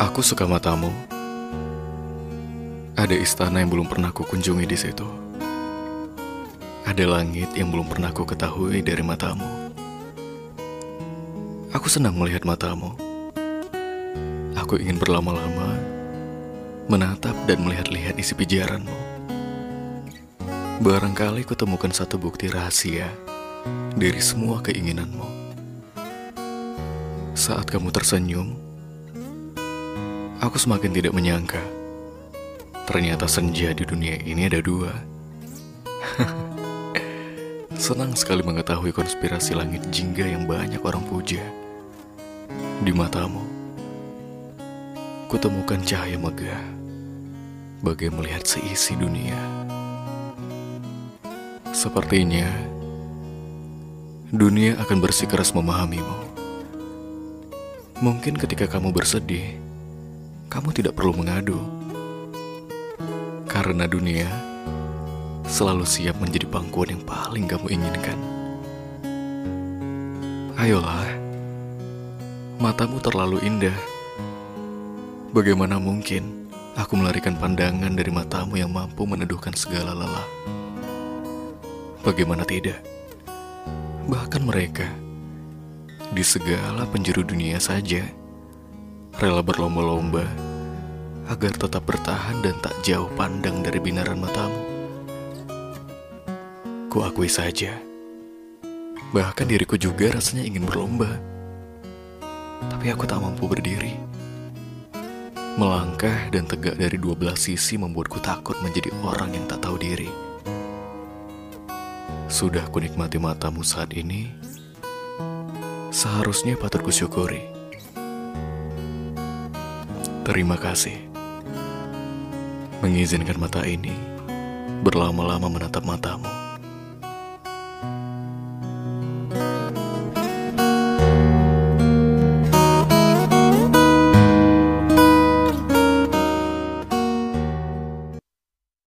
Aku suka matamu. Ada istana yang belum pernah ku kunjungi di situ. Ada langit yang belum pernah ku ketahui dari matamu. Aku senang melihat matamu. Aku ingin berlama-lama menatap dan melihat-lihat isi pijaranmu. Barangkali kutemukan satu bukti rahasia dari semua keinginanmu. Saat kamu tersenyum, aku semakin tidak menyangka. Ternyata senja di dunia ini ada dua. Senang sekali mengetahui konspirasi langit jingga yang banyak orang puja. Di matamu, kutemukan cahaya megah, bagai melihat seisi dunia. Sepertinya, dunia akan bersikeras memahamimu. Mungkin ketika kamu bersedih, kamu tidak perlu mengadu. Karena dunia selalu siap menjadi pangkuan yang paling kamu inginkan. Ayolah, matamu terlalu indah. Bagaimana mungkin aku melarikan pandangan dari matamu yang mampu meneduhkan segala lelah? Bagaimana tidak? Bahkan mereka di segala penjuru dunia saja rela berlomba-lomba agar tetap bertahan dan tak jauh pandang dari binaran matamu. Kuakui saja, bahkan diriku juga rasanya ingin berlomba, tapi aku tak mampu berdiri. Melangkah dan tegak dari dua belah sisi membuatku takut menjadi orang yang tak tahu diri. Sudah kunikmati matamu saat ini, seharusnya patut kusyukuri. Terima kasih. Mengizinkan mata ini berlama-lama menatap matamu.